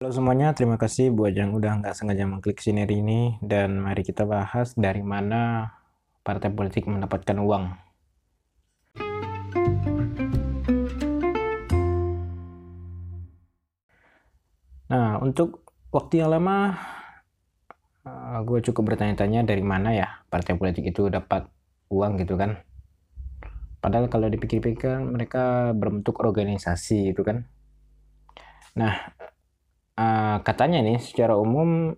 Halo semuanya, terima kasih buat yang udah nggak sengaja mengklik sini ini dan mari kita bahas dari mana partai politik mendapatkan uang. Nah, untuk waktu yang lama uh, gue cukup bertanya-tanya dari mana ya partai politik itu dapat uang gitu kan. Padahal kalau dipikir-pikir mereka berbentuk organisasi gitu kan. Nah, uh, katanya nih secara umum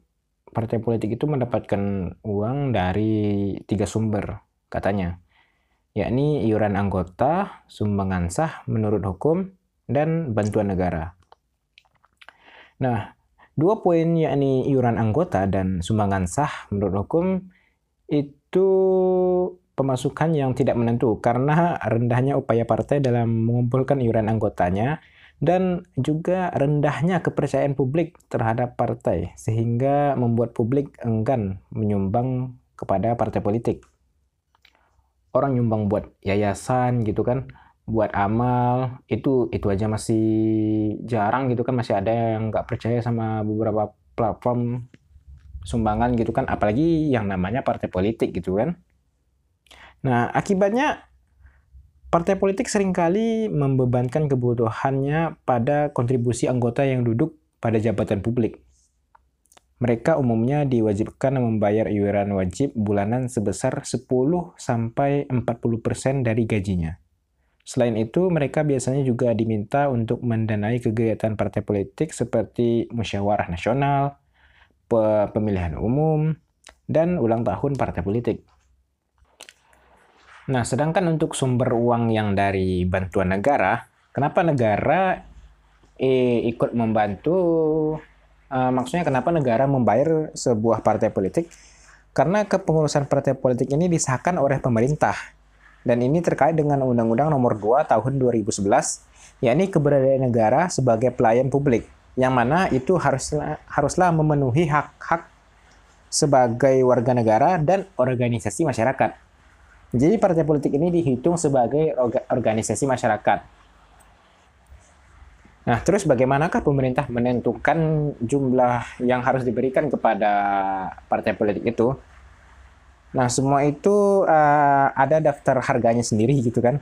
partai politik itu mendapatkan uang dari tiga sumber katanya yakni iuran anggota, sumbangan sah menurut hukum, dan bantuan negara. Nah, dua poin yakni iuran anggota dan sumbangan sah menurut hukum itu pemasukan yang tidak menentu karena rendahnya upaya partai dalam mengumpulkan iuran anggotanya dan juga rendahnya kepercayaan publik terhadap partai sehingga membuat publik enggan menyumbang kepada partai politik. Orang nyumbang buat yayasan gitu kan, buat amal itu itu aja masih jarang gitu kan masih ada yang nggak percaya sama beberapa platform sumbangan gitu kan apalagi yang namanya partai politik gitu kan nah akibatnya partai politik sering kali membebankan kebutuhannya pada kontribusi anggota yang duduk pada jabatan publik mereka umumnya diwajibkan membayar iuran wajib bulanan sebesar 10 sampai 40% dari gajinya. Selain itu, mereka biasanya juga diminta untuk mendanai kegiatan partai politik seperti musyawarah nasional, pemilihan umum, dan ulang tahun partai politik. Nah, sedangkan untuk sumber uang yang dari bantuan negara, kenapa negara eh, ikut membantu? Uh, maksudnya kenapa negara membayar sebuah partai politik? Karena kepengurusan partai politik ini disahkan oleh pemerintah dan ini terkait dengan Undang-Undang Nomor 2 Tahun 2011, yakni keberadaan negara sebagai pelayan publik, yang mana itu haruslah, haruslah memenuhi hak-hak sebagai warga negara dan organisasi masyarakat. Jadi partai politik ini dihitung sebagai organisasi masyarakat. Nah, terus bagaimanakah pemerintah menentukan jumlah yang harus diberikan kepada partai politik itu? Nah, semua itu uh, ada daftar harganya sendiri gitu kan.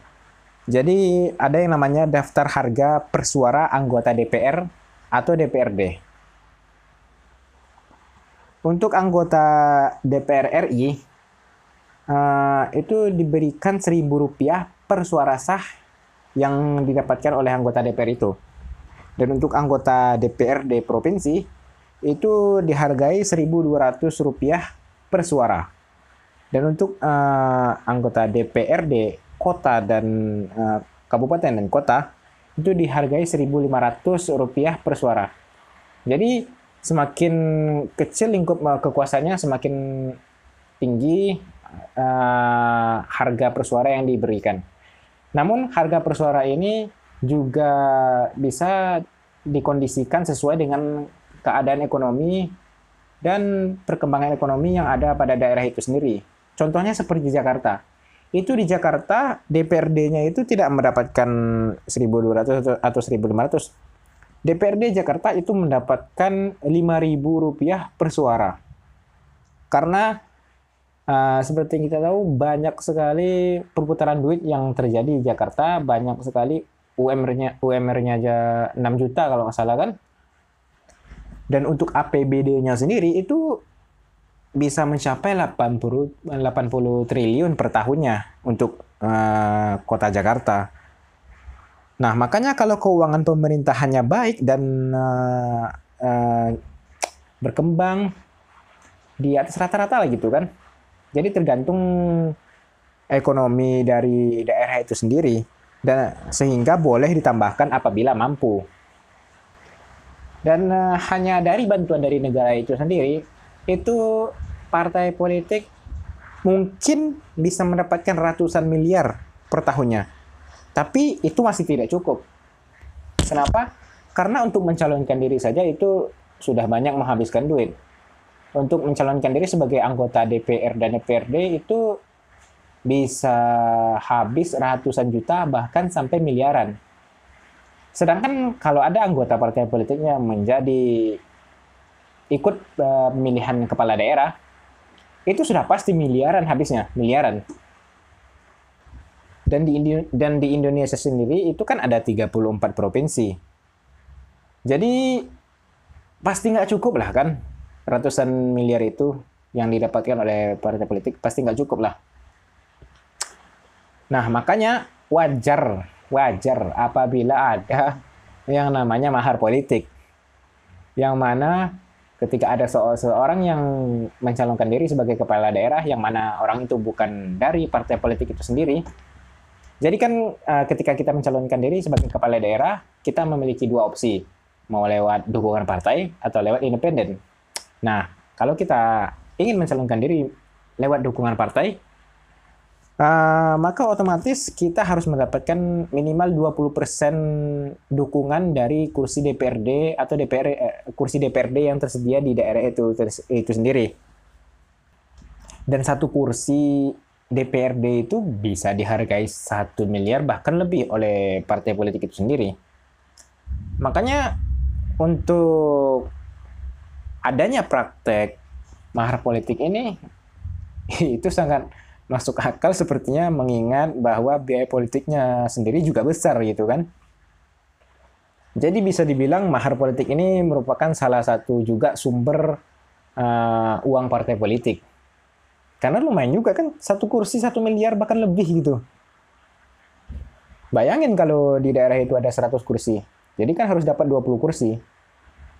Jadi ada yang namanya daftar harga per suara anggota DPR atau DPRD. Untuk anggota DPR RI uh, itu diberikan Rp1.000 per suara sah yang didapatkan oleh anggota DPR itu. Dan untuk anggota DPRD provinsi itu dihargai Rp1.200 per suara. Dan untuk uh, anggota DPRD kota dan uh, kabupaten dan kota itu dihargai Rp1.500 per suara. Jadi semakin kecil lingkup kekuasaannya semakin tinggi uh, harga per suara yang diberikan. Namun harga per suara ini juga bisa dikondisikan sesuai dengan keadaan ekonomi dan perkembangan ekonomi yang ada pada daerah itu sendiri. Contohnya seperti Jakarta. Itu di Jakarta DPRD-nya itu tidak mendapatkan 1.200 atau 1.500. DPRD Jakarta itu mendapatkan Rp5.000 per suara. Karena uh, seperti kita tahu banyak sekali perputaran duit yang terjadi di Jakarta, banyak sekali UMR-nya UMR-nya aja 6 juta kalau nggak salah kan. Dan untuk APBD-nya sendiri itu bisa mencapai 80 80 triliun per tahunnya untuk uh, kota Jakarta. Nah, makanya kalau keuangan pemerintahannya baik dan uh, uh, berkembang di atas rata-rata lah gitu kan. Jadi tergantung ekonomi dari daerah itu sendiri dan sehingga boleh ditambahkan apabila mampu. Dan uh, hanya dari bantuan dari negara itu sendiri itu partai politik mungkin bisa mendapatkan ratusan miliar per tahunnya. Tapi itu masih tidak cukup. Kenapa? Karena untuk mencalonkan diri saja itu sudah banyak menghabiskan duit. Untuk mencalonkan diri sebagai anggota DPR dan DPRD itu bisa habis ratusan juta bahkan sampai miliaran. Sedangkan kalau ada anggota partai politiknya menjadi ikut uh, pemilihan kepala daerah, itu sudah pasti miliaran habisnya, miliaran. Dan di dan di Indonesia sendiri itu kan ada 34 provinsi. Jadi pasti nggak cukup lah kan ratusan miliar itu yang didapatkan oleh partai politik pasti nggak cukup lah. Nah makanya wajar wajar apabila ada yang namanya mahar politik yang mana ketika ada seorang yang mencalonkan diri sebagai kepala daerah yang mana orang itu bukan dari partai politik itu sendiri. Jadi kan uh, ketika kita mencalonkan diri sebagai kepala daerah, kita memiliki dua opsi, mau lewat dukungan partai atau lewat independen. Nah, kalau kita ingin mencalonkan diri lewat dukungan partai, Uh, maka otomatis kita harus mendapatkan minimal 20% dukungan dari kursi DPRD atau DPR eh, kursi DPRD yang tersedia di daerah itu itu sendiri. Dan satu kursi DPRD itu bisa dihargai satu miliar bahkan lebih oleh partai politik itu sendiri. Makanya untuk adanya praktek mahar politik ini itu sangat masuk akal sepertinya mengingat bahwa biaya politiknya sendiri juga besar gitu kan. Jadi bisa dibilang mahar politik ini merupakan salah satu juga sumber uh, uang partai politik. Karena lumayan juga kan satu kursi satu miliar bahkan lebih gitu. Bayangin kalau di daerah itu ada 100 kursi. Jadi kan harus dapat 20 kursi.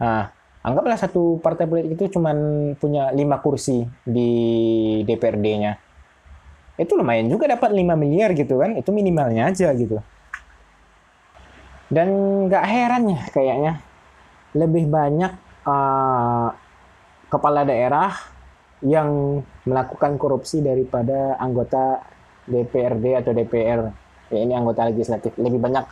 Nah, anggaplah satu partai politik itu cuma punya 5 kursi di DPRD-nya itu lumayan juga dapat 5 miliar gitu kan. Itu minimalnya aja gitu. Dan nggak heran ya kayaknya. Lebih banyak uh, kepala daerah yang melakukan korupsi daripada anggota DPRD atau DPR ya ini anggota legislatif. Lebih banyak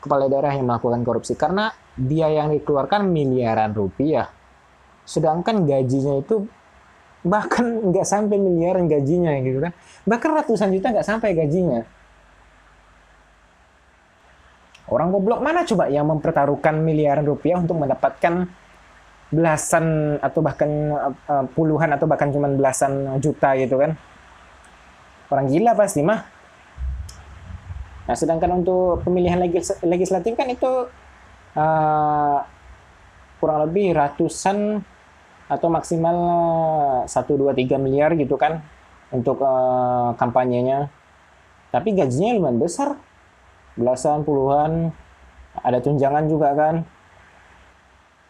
kepala daerah yang melakukan korupsi. Karena biaya yang dikeluarkan miliaran rupiah. Sedangkan gajinya itu bahkan nggak sampai miliaran gajinya gitu kan. Bahkan ratusan juta nggak sampai gajinya. Orang goblok mana coba yang mempertaruhkan miliaran rupiah untuk mendapatkan belasan atau bahkan uh, puluhan atau bahkan cuma belasan juta gitu kan? Orang gila pasti mah nah sedangkan untuk pemilihan legis legislatif kan itu uh, kurang lebih ratusan atau maksimal 1 2 3 miliar gitu kan untuk uh, kampanyenya. Tapi gajinya lumayan besar. Belasan, puluhan, ada tunjangan juga kan.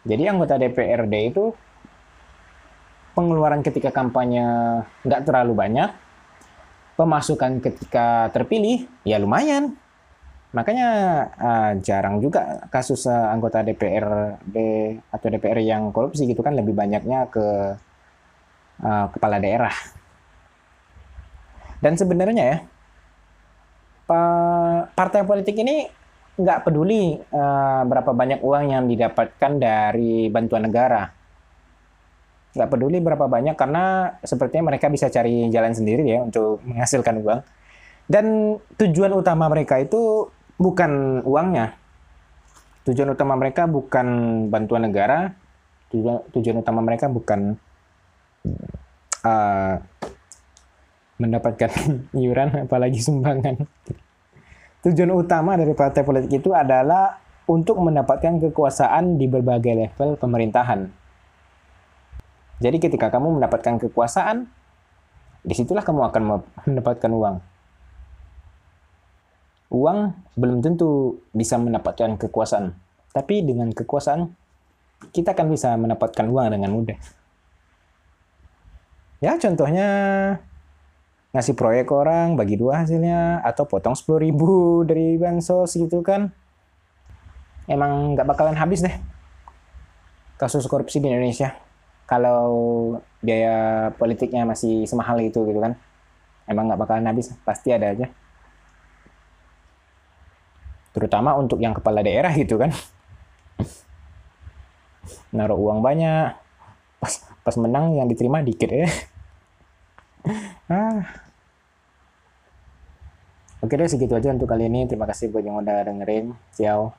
Jadi anggota DPRD itu pengeluaran ketika kampanye nggak terlalu banyak, pemasukan ketika terpilih ya lumayan. Makanya uh, jarang juga kasus uh, anggota DPRD atau DPR yang korupsi gitu kan lebih banyaknya ke uh, kepala daerah. Dan sebenarnya ya partai politik ini nggak peduli uh, berapa banyak uang yang didapatkan dari bantuan negara. Nggak peduli berapa banyak karena sepertinya mereka bisa cari jalan sendiri ya untuk menghasilkan uang. Dan tujuan utama mereka itu bukan uangnya. Tujuan utama mereka bukan bantuan negara. Tujuan, tujuan utama mereka bukan uh, mendapatkan iuran, apalagi sumbangan. Tujuan utama dari partai politik itu adalah untuk mendapatkan kekuasaan di berbagai level pemerintahan. Jadi ketika kamu mendapatkan kekuasaan, di situlah kamu akan mendapatkan uang uang belum tentu bisa mendapatkan kekuasaan. Tapi dengan kekuasaan, kita akan bisa mendapatkan uang dengan mudah. Ya, contohnya ngasih proyek orang, bagi dua hasilnya, atau potong 10 ribu dari bansos gitu kan. Emang nggak bakalan habis deh kasus korupsi di Indonesia. Kalau biaya politiknya masih semahal itu gitu kan. Emang nggak bakalan habis, pasti ada aja. Terutama untuk yang kepala daerah gitu kan. Naruh uang banyak pas pas menang yang diterima dikit ya. Ah. oke deh segitu aja untuk kali ini. Terima kasih buat yang udah dengerin. Ciao